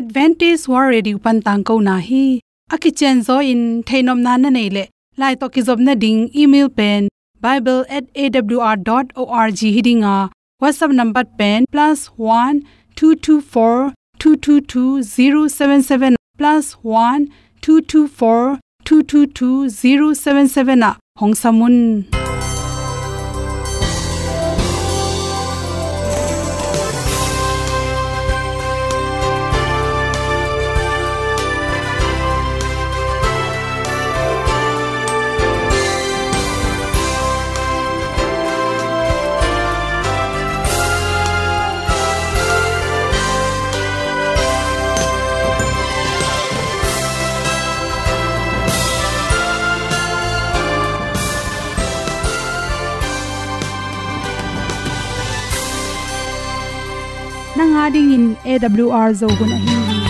advantage war ready upan tang ko na hi. Aki chen zo in thainom na na nei le. Lai to ki job na ding email pen bible@awr.org hidinga. Whatsapp number pen plus one two two four two two two zero seven nanga dingin awr zo gun a hi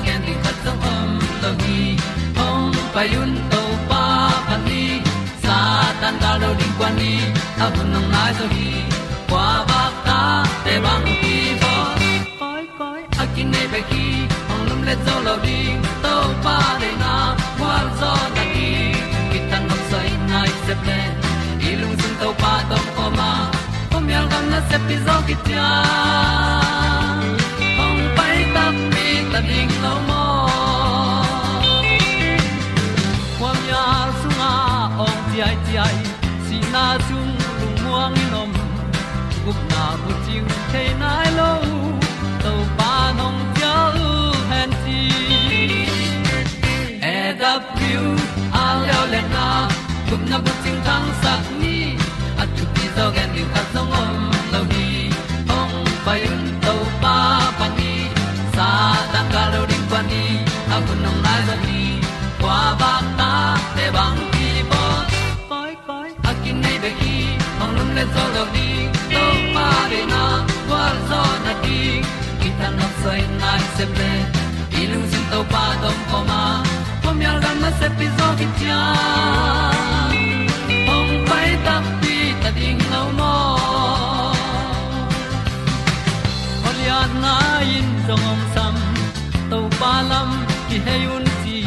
tu ti zo gen di khat song om lo gi hong pa yun to pa pan ni, sa tan ga lo ding kwan ni, a bu nang mai so hi kwa ba ta te bang ki bo koi koi a kin nei be ki hong lum le zo lo ding to pa de na kwa zo ta ki ki tan nok sai nai se ple ilung sun to pa tom ko ma. Pom yal gam na se pi zo ki tia bu chiu nai lo to pa nong pia han ti e da pru a leo le na gup na bu chiu tang sat ni at tu ti zo gen ni at song om lo ni ong pa yun pa ni sa ta ka lo ding pa ni. A nong lai za ni ba ta te bang ki bo koi koi a nei be ki ong lum le zo lo ni se ple ilung sin to pa tom ko ma pom yal gam na se pi zo ki tia ong pai ta pi ta ding lo mo Olian na in song om sam to pa lam ki hay un ti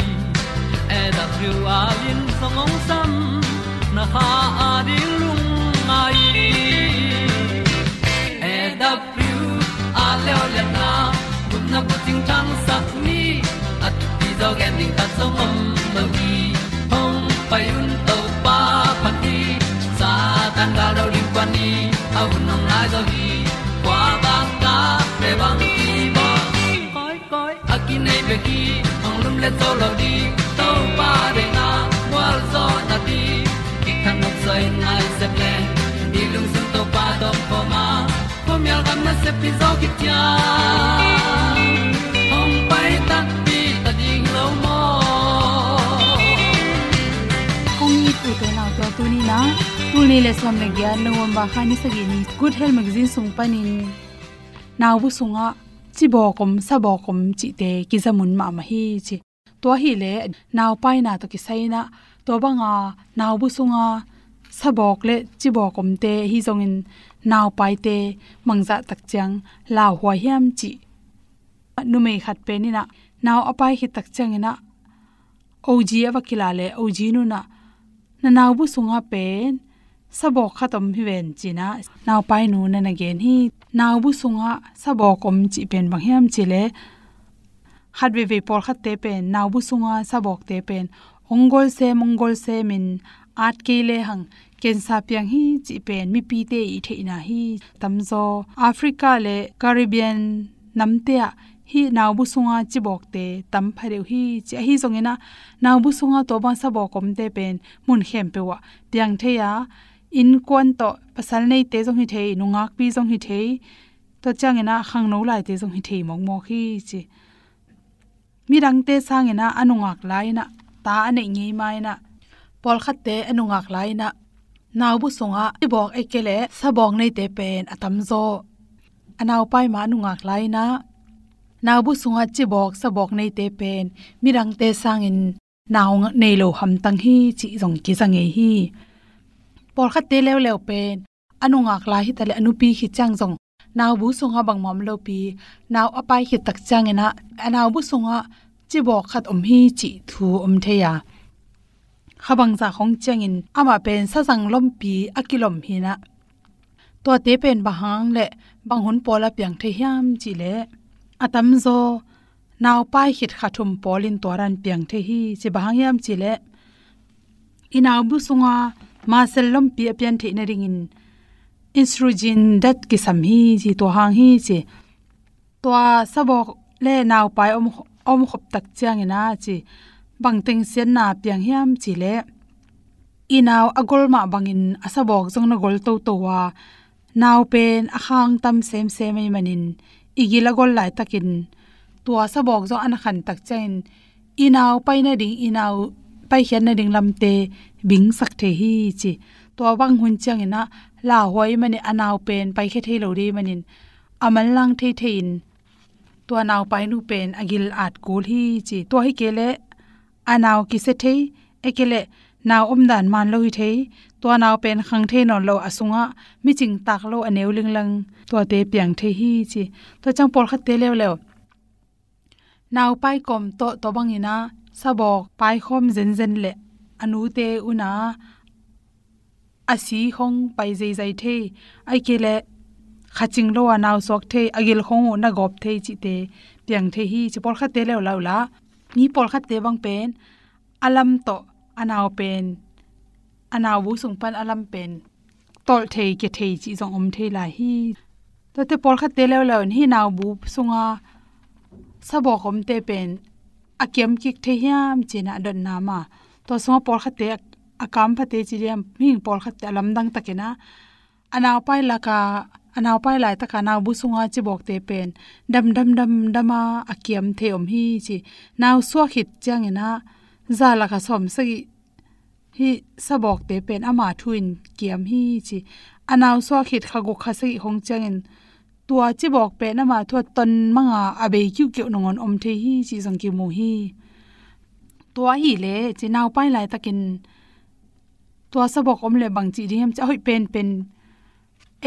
e da thru a lin song om sam na ha a di lung kun na bu ting ni at ti zo gen ding ta som mom mo gi hong pai un to pa pa ti sa tan ga do ri pa ni au nong lai do gi kwa ba ta pe bang ti bo koi koi a ki nei be ki hong lum le to lo di to pa de na wa zo na ti ki kan nok sai nai se ple ni lung sun to pa do po ma. Po mi al gam na se pi zo ki tia na tu le som le gya no ba kha ni sagi ni good health magazine sung panin naw bu sunga, chi bo kom sa bo kom chi te, ki zamun ma ma hi, chi. To hi le naw pai na to ki sai na. To banga naw bu sunga sabok le chibok kom te, hi zong in naw pai te mangza tak chang la hwa hiam, chi. Nu me khat pe ni na. Naw apai hi tak chang ina. Og awakila le og nu na na naw bu sunga pen sabok khatom hi ven china naw pai nu na na gen hi naw bu sunga sabok om chi pen bang hiam chi le khat ve ve por khat te pen naw bu sunga sabok te pen ongol se mongol se min at ke le hang ken sa piang hi chi pen mi pi te i the na hi tamzo africa le caribbean namte a hi naw bu sunga chi bok te tam phare hi chi hi zong ena naw bu sunga to ba sa bok kom te pen mun khem pe wa piang the ya in kon to, pasal nei te zong hi the nu ngak pi zong hi the to chang ena, khang no lai te zong hi the mong mo khi chi. Mi rang te sang sangena anungak lai na, ta ane ngi mai na. Pol khat te, anungak lai na. Naw bu sunga i bok ekele sa bok nei te pen atam zo. Anaw pai ma nungak lai na naw bu sunga chi bok sabok nei te pen. Mirang te sangin naw nei lo ham tang hi chi jong ki sange hi. Por khat te lew lew pen. Anungak lai hi tale anupi hi chang jong naw bu sunga bang mom lo pi. Naw apai hi tak chang ena. Anaw bu sunga chi bok khat om hi chi thu om the ya. Khabang za khong changin ama pen sa sang lom pi akilom hi na. To te pen bahang le bang hun pola piang the hiam chi le atam zo naw pai hit khathum polin toran piang the hi che bahang yam chi in inaw bu sunga, ma sel lom pi apian the na ringin. Instrujin dat ki sam hi ji to hang hi che to sabok le naw pai om om khop tak chang ina chi. Bang teng sen na piang hiam chile inaw agol ma bangin asabok jong na gol to to wa. Naw pen akhang tam sem sem mai manin igila gol lai takin tua sa bok zo an khan tak chen inaw pai na ding inaw pai hian na ding lamte bing sak the hi chi to wang hun chang ina la hoi mani anaw pen pai khe thei lo ri manin amal lang thei thein to naw pai nu pen agil at kul hi chi to hi kele anaw ki se thei ekele naw om dan man lo hi thei ตัวนาวเป็นขังเทนอนเราอสุงะมิจิงตักโลอเนวลิงลังตัวเตเปียงเทฮีจีตัวจังปอลคัดเตเลวเลวนาวไปกอมโตตบังอินะสะบอกไปคอมเซนเซนเละอนุเตอุนาอาศีองไปใจใจเทไอเกเะขัดจิงโลอนาวสอกเทอกิลคงนากอบเทจิเตเปียงเทฮีจิปอลคัดเตเลวเลวละนี่ปอลคัดเตบังเป็นอลัมโตอนาวเป็น sung pan alam pen tol thei ke thei chi jong om thei la hi to te por khat te lew law hi naw bu sunga sabo khom te pen akem kik the hiam china don na ma to so por khat te akam phate chi riam ming por khat te lam dang takena anaw pai la ka anaw pai lai ta kana bu sunga chi bok te pen dam dam dam dama akiam the om hi chi naw so khit chang ina za la ka som sagi hi, sabok te pen ama thuin kiam hi chi. Anaw so khit khago khasei hong changin tua chi bok pe na ma thua ton manga abe kyu kyu nongon om the hi chi jang ki mu hi. Tua hi le chi naw pai lai takin. Tua sabok om le bang chi rim cha hoi pen pen.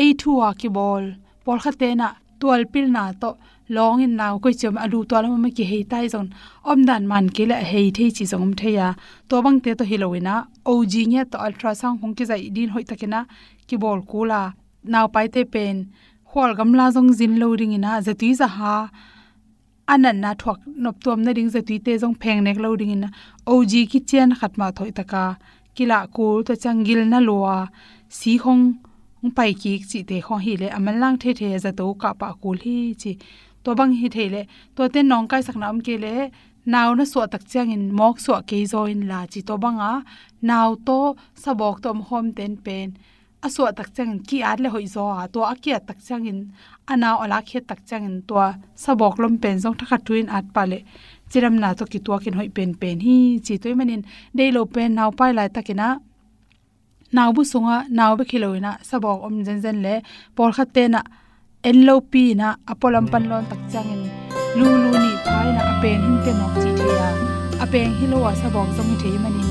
Ei thua ki bol. Por khate na tual pil na to long in naw koi chom alu to la ma ki hei tai zon om dan man ke la hei thei chi zong the ya to bang te to hilowina og nge to ultrasound hong ki zai din hoi takena ki bol kula naw pai te pen khol gamla jong jin lo ring ina zatui za ha. Anan na thok nop tom na ring zatui te jong pheng nek lo ring ina og ki chen khatma thoi taka kila kul to changil na lowa si hong pai ki chi te kho hi le amal the the za to ka pa kul hi chi to bang hi the le to te nong kai sak nam ke le naw na so tak chang in mok so ke zo in la chi to banga naw to sabok tom hom ten pen. Aso tak chang ki at le hoi zo a, to akia tak chang in ana ola khe tak chang in to sabok lom pen jong thakha tuin at pale chiram na to ki to kin hoi pen pen hi, chi toy manin dei lo pen naw pai lai takina naw bu sunga, naw be khiloina sabok om zen zen le, por khatte na en lo pi na apolam pan lon tak changin lu lu ni phai na apeng hin te nok chi thea apeng hi lo wa sabok jong thei manin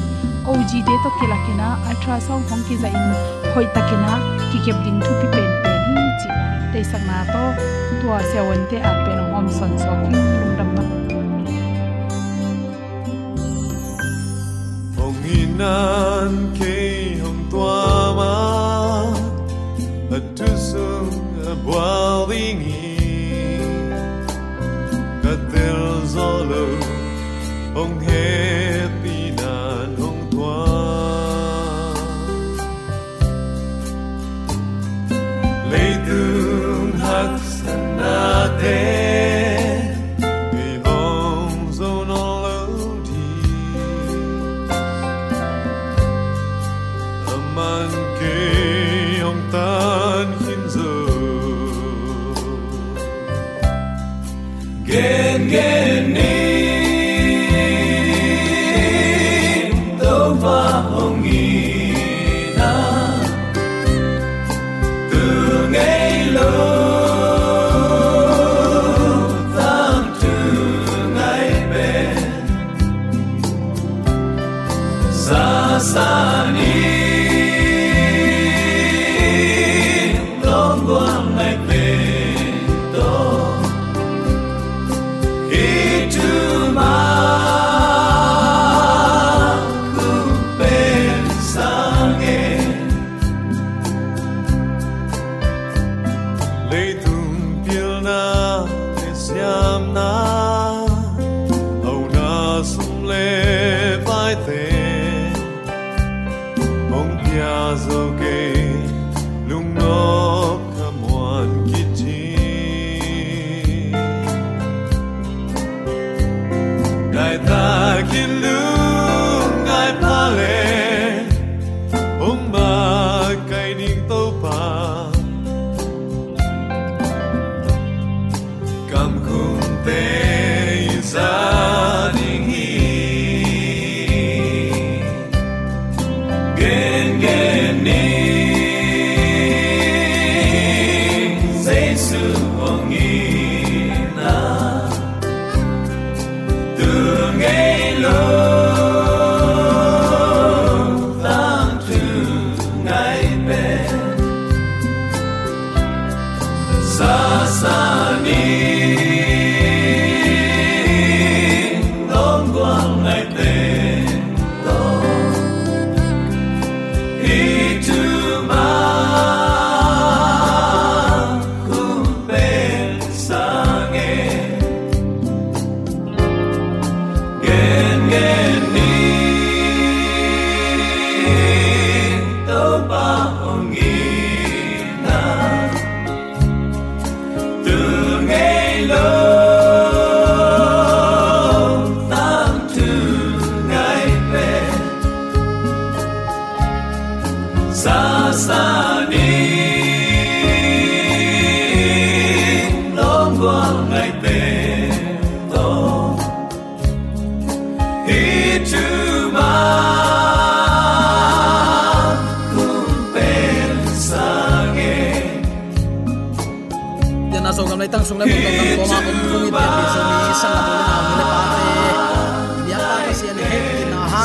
og de to kilakina ultrasound hong ki za in khoi takina ki kep ding thu pi pen pen hi chi te sakna to tua se wan te at pen hom son so ki lung dam na hong hinan ke hong tua ma sung a boiling katel zolo hong happy nan hong tua lấy tương hắc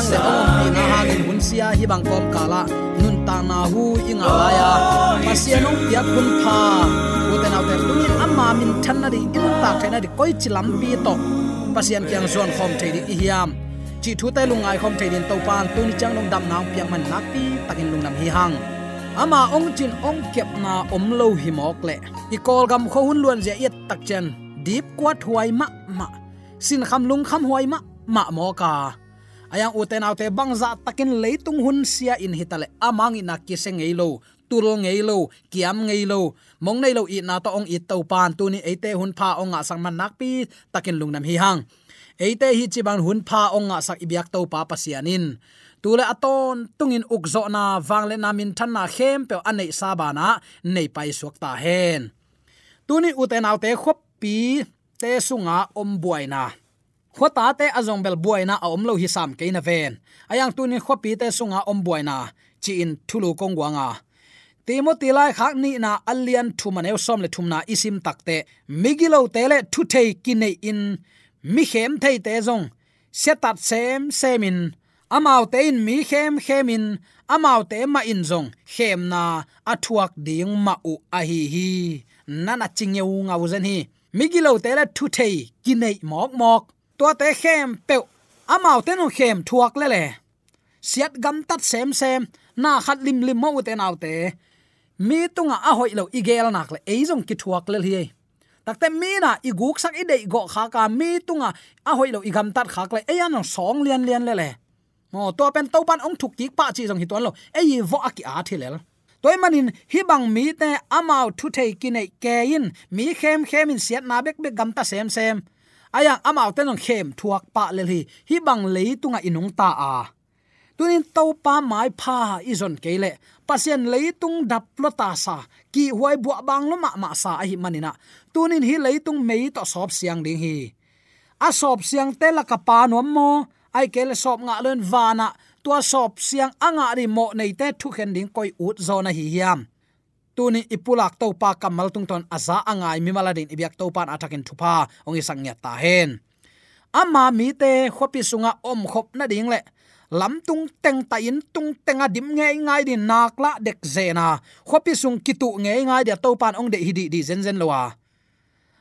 hang le ong pi na hang in hun sia hi bang kom kala nun ta na hu inga la ya. Pa sian pia kun pha. U te nau te tu ni amma min than na ri in ta thai na ri koi chilam bi to. Pa sian kyang zon khom thei ri i hiam. Chi thu te lungai khom thei din to pan tu ni chang nong dam nang piang man nak pi takin lung nam hi hang. Ama ong chin ong kep na om lo hi mok le. I kol gam kho hun luan je yet tak chen. Deep kwat huai ma ma. Sin kham lung kham huai ma ma mo ka ayang uten autte bangza takin leitung hun sia in hitale. Amang ina kise ngei lo tul ngei lo kiam ngei lo mong nei lo i na to ong i to pan tu ni ate hun pha ong a sang man nak pi takin lungnam hi hang. Ate hi chi bang hun pha ong a sak ibyak to pa pasianin. Tule aton tungin ukzo na wangle namin than na khem pe anei sabana nei pai suak ta hen. Tuni uten autte khop pi te sunga om buaina khota te azong bel buaina a om lo hi sam ke na ven. Ayang tuni khopi te sunga om buaina chi in thulu kongwanga timothy lai khak ni na alian thumanew som le thumna isim takte migilo tele thu thei kine in. Mi khem thei te zong. Setat sem semin amau te in mi khem khemin amau te ma in zong. Khem na athuak ding ma u a hi hi. Nana chingeu ngau zen hi. Migilo tele thu thei kine mok mok tua te khem pe amau te no khem thuak le le siat gam tat sem sem na khat lim lim mo te nau te mi tunga a hoi lo igel nak le eizong ki thuak le hi takte mi na i guk sak i dei go kha ka mi tunga a hoi lo i gam tat khak le eyan no song lian lian le le mo to pen to pan ong thuk ki pa chi jong hi ton lo ei vo aki a thilel toy manin hi bang mi te amau thu thei ki nei ke in mi khem khem in siat na bek bek gam ta sem sem ayang amau tenong khem thuak pa le hi hi bang le tunga inung ta a. Tunin to pa mai pha izon kele pasien leitung dap lota sa. Ki huai bua bang lo ma ma sa hi manina. Tunin hi leitung mei to sop siang ding hi. A sop siang te la ka pa nom mo. Ai kele sop nga len vana tua sop siang anga ri mo nei te thu khen ding koi ut zona hi hiam tuni ipulak to pa kamal tung ton aza angai mi maladin ibyak to pan atakin thupa, ongi sangya ta hen. Ama mi te khopi sunga om khop na ding le. Lam tung teng ta in tung tenga dim nge ngai din nak la dek zena khopi sung kitu nge ngai dia to pan ong de hidi di zen zen lowa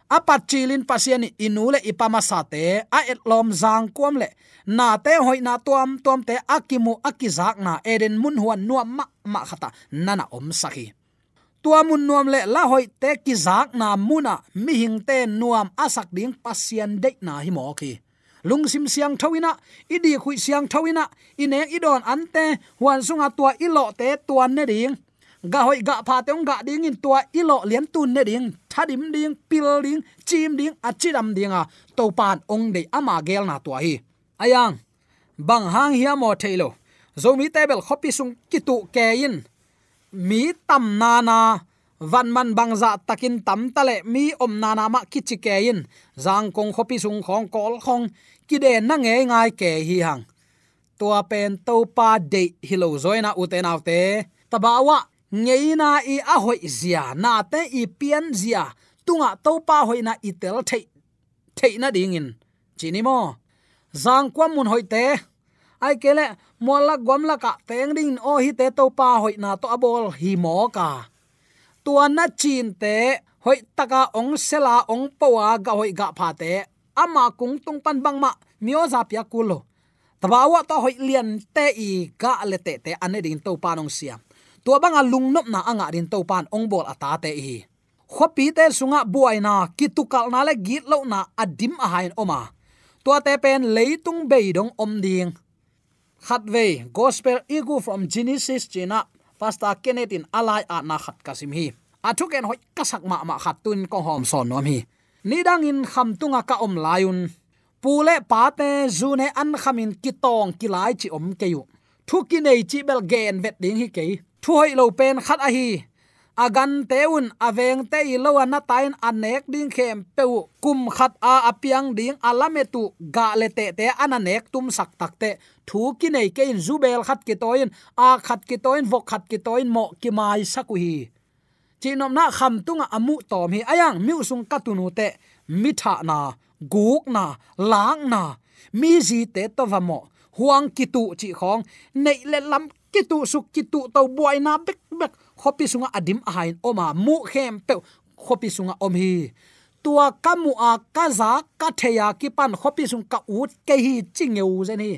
apat chilin pasiani inule ipama sate a etlom zang kom le. Na te hoi na tuam tuam te akimu akizak na, eden mun huan nuam ma ma khata nana om sakhi tua mun nuam le la hoi te kizak na muna, mi hing te nuam asak ding pasien de na hi mo ki. Lung sim siang thawina, idi khui siang thawina, ine idon ante huan sunga tua ilo te tuan ne ding. Ga hoi ga pha teong ga ding in tua ilo lian tu ne ding. Thadim ding, pil ding, chim ding, achiram ding a to pan ong de ama gel na tua hi. Ayang, bang hang hiamo thailo zomi table khopi sung kitu ke in mi tam na na van man bang za takin tam tale mi om na na ma kichi ke in zang kong khopi sung khong kol khong. Ki de na nge ngai ke hi hang. Tua pen to pa de hilo zoina uten autte tabawa ngeina i a hoi zia. Na te i pian zia. Tunga to pa hoi na i tel thei thei na ding in. Chini mo? Zang kwam mun hoi te. Ai kele mola gomla ka teng ding o hi te to pa hoi na to abol hi mo ka. Tua na chin te hoi taka ong sela ong pawa ga hoi ga pha te. Ama kung tung pan bang ma, mio za pia kulo. Tabawa to hoi lian te i ga le te te ane ding to pa nong siam tua banga lung nop na anga rin to pan ong bol ata te hi khopi te sunga buai na kitukal na le git lo na adim a hain oma. Tua te pen leitung beidong om ding khat về gospel igu from genesis, china, pastor kenneth in alai a na khat kasim hi. Athuken hoi kasak ma ma khat tun ko hom son nom hi. Nidang in kham tunga ka om layun pule pate zune an khamin kitong kilai chi om keyu thu ki nei chi bel gen vet ding hi ke. Thu hoi lo pen khat a hi agan teun aveng te ilo lo na tain anek ding khem peu. Kum khat a apiang ding alametu. Ga le te te ananek tum sak tak te. Thu ki nei ke in zubel khat ki toin. A khat ki toin, vok khat ki toin, mo ki mai saku hi chinom na kham tunga amu tom hi ayang miu sung katunu te. Mitha na, guk na, lang na. Mi ji te to vamo huang kitu chi khong. Nei le lam kitu suk kitu to buai na bek bek khopi sunga adim ahain oma mu khem pe khopi sunga om hi tua kamu a kaza ka theya ki pan khopi sung ka ut ke hi chingeu zen hi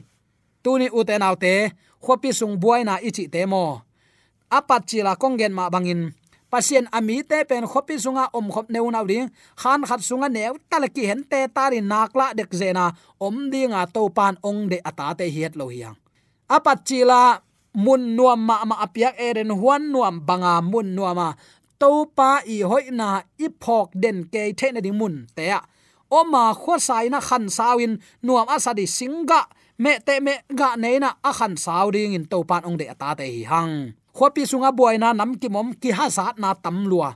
tuni uten autte khopi sung buaina ichi te mo. Apat chila kongen ma bangin. Pasien ami te pen khopi sunga om khop neu naw ding khan khat sunga neu talaki hen te tari nakla dek zena. Om dinga to pan ong de ata te hiat lo hiang apat chila mun nuam ma ma apiak eren huan nuam banga mun nuama to pa i hoi na i phok den ke the na ding mun te a. O ma kho sai na khan sawin nuam asadi singa, me te me ga nei na a khan saw ding in to pan ong de ata te hi hang. Khopi sunga boina nam ki mom ki ha sa na tam lua.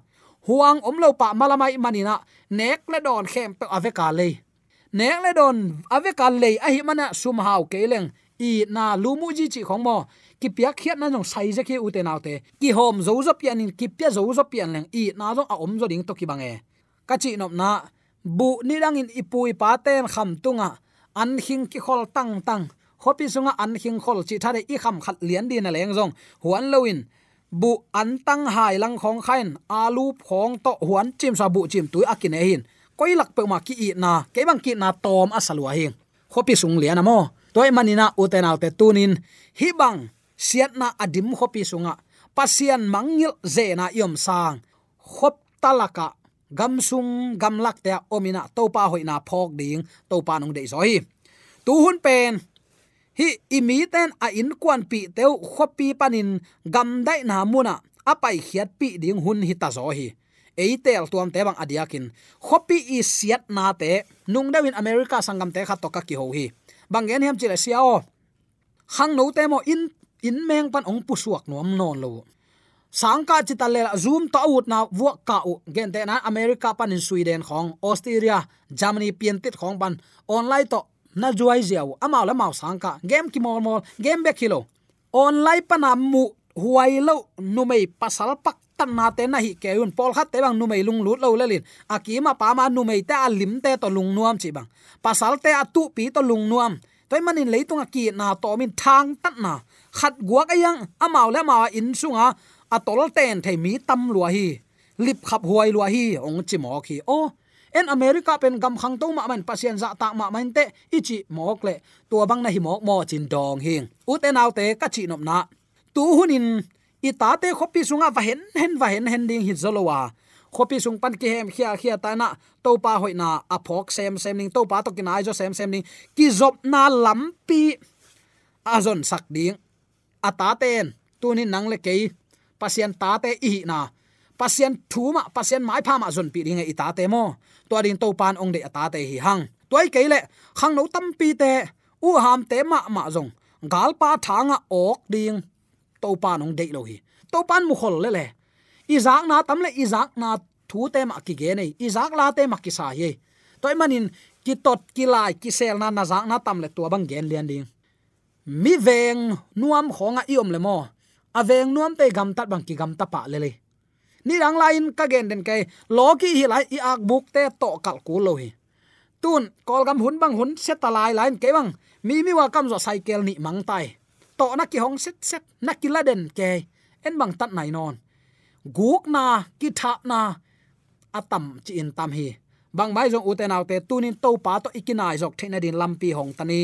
Huang om lo pa malamai manina nek le don khem pe aveka le nek le don aveka le a hi mana sum hau keleng i na lumu ji chi khong mo ki pia khiat na jong sai je ki u te nau te. Ki hom zo zo pian in ki pia zo zo pian leng, i na zo a om zo ding to ki bange ka chi nop na, bu ni dang in ipui pa ten kham tunga an hing ki khol tang tang. Hopi sunga an hing khol chi thare i kham khat lian din a leng zong. Huan loin bu an tang hai lang khong khain alu phong to huan chim sa bu chim tui akine hin. Koi lak pe ma ki i na, ke bang ki na tom asalwa hing. Khopi sung lian amo toy manina uten autte tunin, hi bang siat na adim khopi sunga. Pasian mangil zena yom sang. Khop talaka. Gam sung, gam te omina topa hoina phok ding topa nong dei zo hi tu hun pen. Hi imi ten a in kwan pi teu khopi panin gam dai na muna. Apai khiat pi ding hun hi ta zo hi eitel tuam te bang adiakin. Khopi i siat na te. Nung dawin america sangam te kha to ka ki ho hi. Bangen hem chile siao. Hang no te mo in in meng pan ong pusuak nuam non lo. Sangka chita le zoom to out na wo ka u. Gen te na america pan in sweden khong, australia, germany pian tit khong ban online to na juai jiao. Ama la mau sangka. Game ki mol mol, game back kilo online pana mu huai lo nu mei pasal pak tan na te na hi ke un. Pol khat te bang nu mei lung lut lo lelin akima pa ma nu mei te alim te to lung nuam chi bang. Pasal te atu pi to lung nuam. Toy manin leitung ki na to min thang tat na khat guak ayang amau à le ma in sunga atol à ten thei mi tam lua hi lip khap huai lua hi ong chi mo khi o en america pen gam khang to ma man pasien za ta ma man te ichi mok le tua bang na hi mok mo chin dong hing u te nau te ka chi nop na tu hunin i ta te khopi sunga va hen hen va hen hen ding hi zolowa khopi sung pan ki hem khia khia ta na to pa hoi na a à phok sem sem ning to pa to kinai jo sem sem ning ki zop na lampi azon sak ding ata ten tunin nang le kei. Pasien ta te i na. Pasien thuma, pasien mai pha ma zon pi ding e ta te mo. To ding to pan ong de ata te hi hang. Toy ke le khang no tam pi te, u ham te ma ma zong. Gal pa thanga ok ding. To pan ong de lo hi. To pan mu khol le le. Izak na tam le, izak na thu te ma ki ge nei. Izak la te ma ki sa ye. Toy manin, ki tot, ki lai, ki sel na na zak na tam le tua bang gen lian ding mi veng nuam khonga iom le mo. Aveng nuam pe gam tat bang ki gam ta pa le le. Ni rang lain ka gen den kai loki hi lai i ak buk te to kal ku lo hi. Tun, kol gam hun bang hun set ta lai lain ke bang. Mi mi wa kam zo cycle ni mang tai. To na ki hong set set na ki la den ke. En bang tat nai non. Guk na, ki tha na atam chi in tam hi. Bang bai jong uten autte tunin to pa to ikinai jok thena din lampi hong tani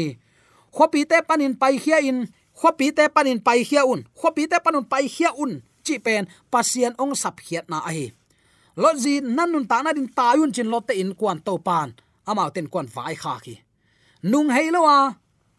khopi te panin pai khia in khopi te panin pai khia un khopi te panun pai khia un chi pen, pasien ong sap khiat na ai lo ji nanun ta na din tayun chin lotte in kwan to pan. Amao ten kwan vai kha ki. Nung hei lo wa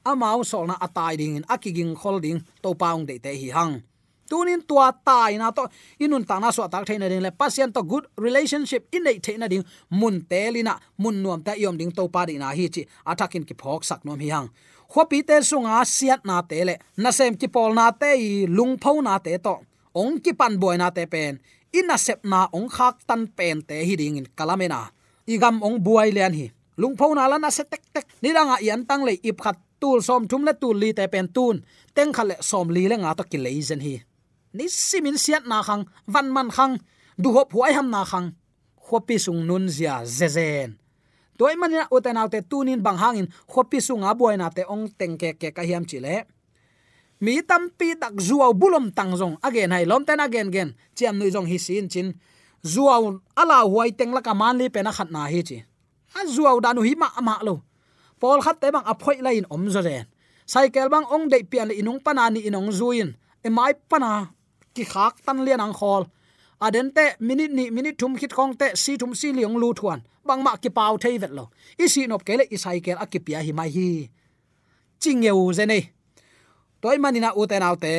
amao sol na atai ding in akiging holding to paung de te hi hang. Tunin tua tai na to inun ta na so tak theina ding le, pasien to good relationship in nei theina ding, mun telina mun nuam ta yom ding to pa di na hi chi atakin ki phok sak nom hi hang khopi te sunga siat na te le na sem ki pol na te i lung phau na te to ong ki pan boy na te pen ina sep na ong khak tan pen te hi ding in kalamena igam ong buai lian hi lung phau na la na se tek tek ni ranga yan tang le ip khat tul som thum le tul li te pen tun teng khale som li le nga to ki leizen hi ni simin siat na khang van man khang du hop huai ham na khang khopi sung nun zia zezen toy mania uten autte tunin bang hangin, khopi sunga boina te ong teng ke ke ka hiam chile. Mi tam pi tak zuaw bulom tang zong, again, hai, lom ten again gen chiam nui zong hi sin chin. Zuaw, ala huai teng la ka man li pe na khat na hi chi. A zuaw da nu hi ma ma lo. Pol khat te bang aphoi lain om zo ren cycle bang ong dei pian le inung pana ni inong zuin. E mai pana ki khak tan lian ang khol aden te, minute ni, minute thum khit khong te, si thum si liong lu thuan. Bang ma ki pau thei vet lo. I si nop kele i cycle akipia hi mai hi. Chingeu zene toy manina uten autte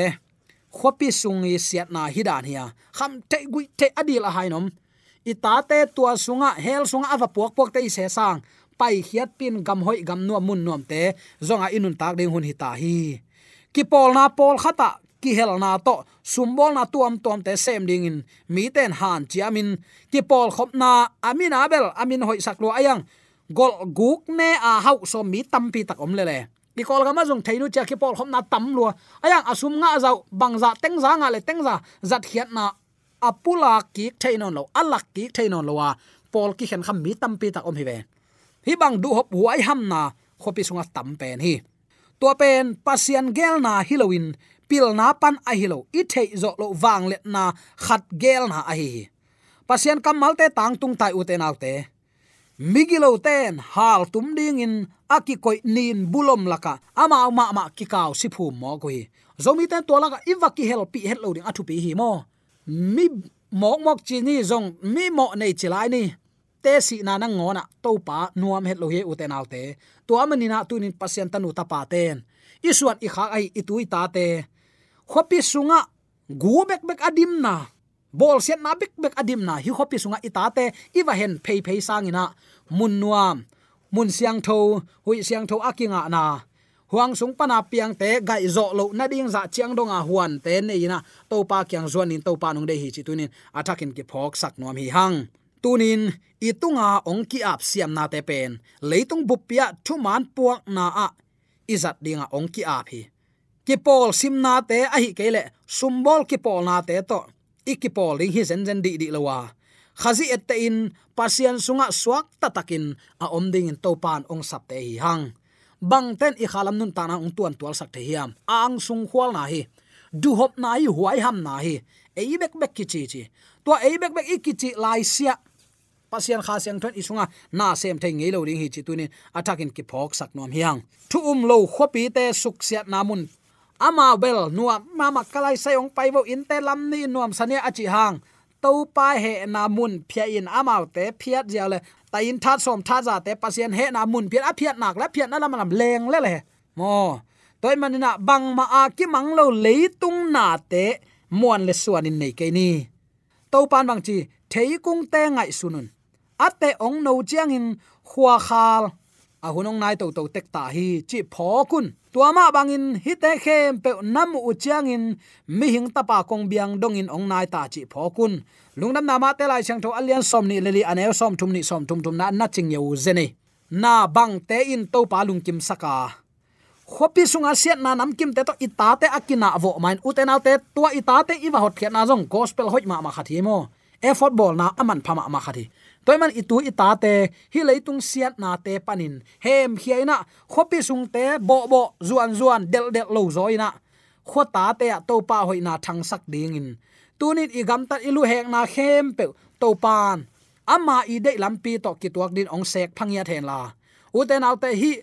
khopi sungi siat na hidan hia. Kham te gui te adil a hainom ita te tua sunga, hel sunga ava puak puak te se sang. Pai khiat pin gam hoi gam nu mun nuam te, zonga inun tak ding hun hita hi. Ki pol na pol khata ki hel na to. Sumbol na tuam tuam te sem ding in. Mi ten han chiamin. Ki pol khop na, amin, abel, amin, hoi saklo ayang. Gol guk ne a hau so mi tampi tak om le le. Ki kol gama jong thainu cha ki pol khop na tam lo ayang, asum nga zau bangza tengza nga le tengza zat khiat na apula ki thainon lo alak ki thainon lo wa. Pol ki khen kham mi tam pi tak om hi ve. Hi bang du hop huai ham na khopi sunga tam pen hi. To pen, pasian gel na Halloween pil na pan a hilo i thei zo lo wang let na khat gel na a hi pasien kamal te tang tung tai uten autte migilo ten, hal tum ding in aki koi nin bulom laka, ama ma ma ki kaw si phu mo ko hi. Zomi ten to laka iwaki hel pi het lo ding athu pi hi mo. Mi mok mok chi ni zong, mi mo nei chilai ni. Te si na na ngona, to pa nuam het lo he uten autte to amani na tunin pasien tanu ta pa ten. Isuan i kha ai itui ta te khopi sunga gu bek bek adim na. Bol set na bek bek adim na. Hi khopi sunga itate iwa hen phei phei sangina mun nuam mun siang tho, hui siang tho akinga na. Huang sung pana piang te, gai zo lo na ding za chiang donga huan te nei na to pa kyang zuan in to pa nong de hi chi tunin atakin ki phok sak nuam hi hang. Tunin itunga ong ki ap siam na te pen. Leitung bupia thuman puak na a. Izat dinga ong ki ap hi ki pol sim na te a hi kele sumbol ki pol na te to. Ikipol ding hi zen zen di di lawa khazi ette in, pasian sunga swak tatakin, a om ding in topan ong sap te hi hang. Bang ten i khalam nun tana ong tuan tual sak the hiam ang sung khwal na hi. Du hop na hi huai ham na hi. Ei bek bek ki chi chi. To ei bek bek ikichi lai sia. Pasian kha siang thon isunga na sem thei ngei lo ring hi chi tunin, atakin ki phok sak nom hiang thu um lo khopi te suk siat namun ama bel nuam mama kalai sayong paibo in te lam ni nuam sania achi hang. To pa he na mun phia in amau te, phiat jiao le. Ta in that som tha za te, pasien he na mun phiat. A phiat nak la phiat na lam lam leng le le. Mo. Toy manina bang ma a ki mang lo leitung na te, muan le suan in nei ke ni. To pan bang chi, thei kung te ngai sunun. Ate ong no chiang in khua khal a hunong nai to to tek ta hi, chi pho kun. Tua ma bangin hi te khem pe nam u chiang in, mi hing ta pa kong biang dong in ong nai ta chi pho kun. Lungnam na ma te lai chang tho alian som ni leli ane som thum ni som thum thum na na ching yeu zene na bang te in to pa lung kim saka. Khopi sunga siat na nam kim te to itate akina vo main uten te tua itate iwa hot khiat na jong gospel hoi ma ma khathi mo. E football na aman phama ma khathi toy man itu ita te, hi leitung siat na te panin. Hem khiaina khopi sung te, bo bo, zuan zuan, del del lo zoina khota te to pa hoina thang sak ding in. Tunin igam gam tat ilu hek na khem pe to pan. Ama i de lampi to ki tuak din ong sek phangya then la. Uten autte hi,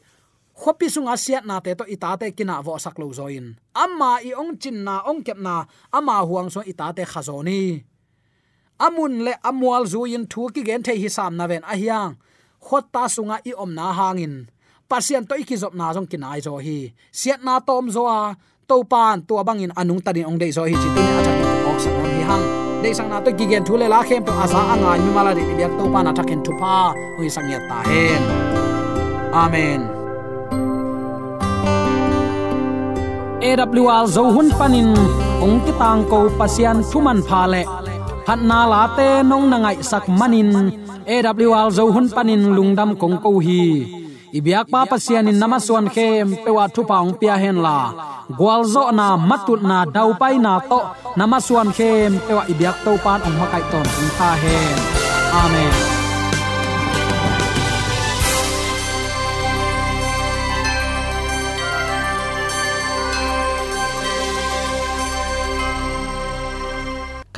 khopi sunga siat na te to ita te kina vo sak lo zoin amma i ong chin na, ong kep na, ama huang so ita te khazoni amun le amwal zuin thu ki gen the hi sam na ven a hiang. Khotta sunga i om na hangin. Pasien to ikizop na jong kinai zo hi. Siat na tom zo a. To pan to bangin anung tadin ong dei zo hi. Chitin a chak ok sa on hi hang. Dei sang na to ki gen thu le la khem to asa anga nyu mala de biak to pan athaken thu pa. Hui sang ya ta hen. Amen. AWR zo hun panin. Ong ki tang ko pasian thuman pha le hát na la te nong na ngai sak manin. Awl zo hun panin lungdam kong ko hi. Ibyak pa pasianin namaswan khem pewa thu paung pia hen la. Gwalzo na matut na dau pai na to. Namaswan khem pewa ibyak to pan ong makai ton ong tha hen. Amen.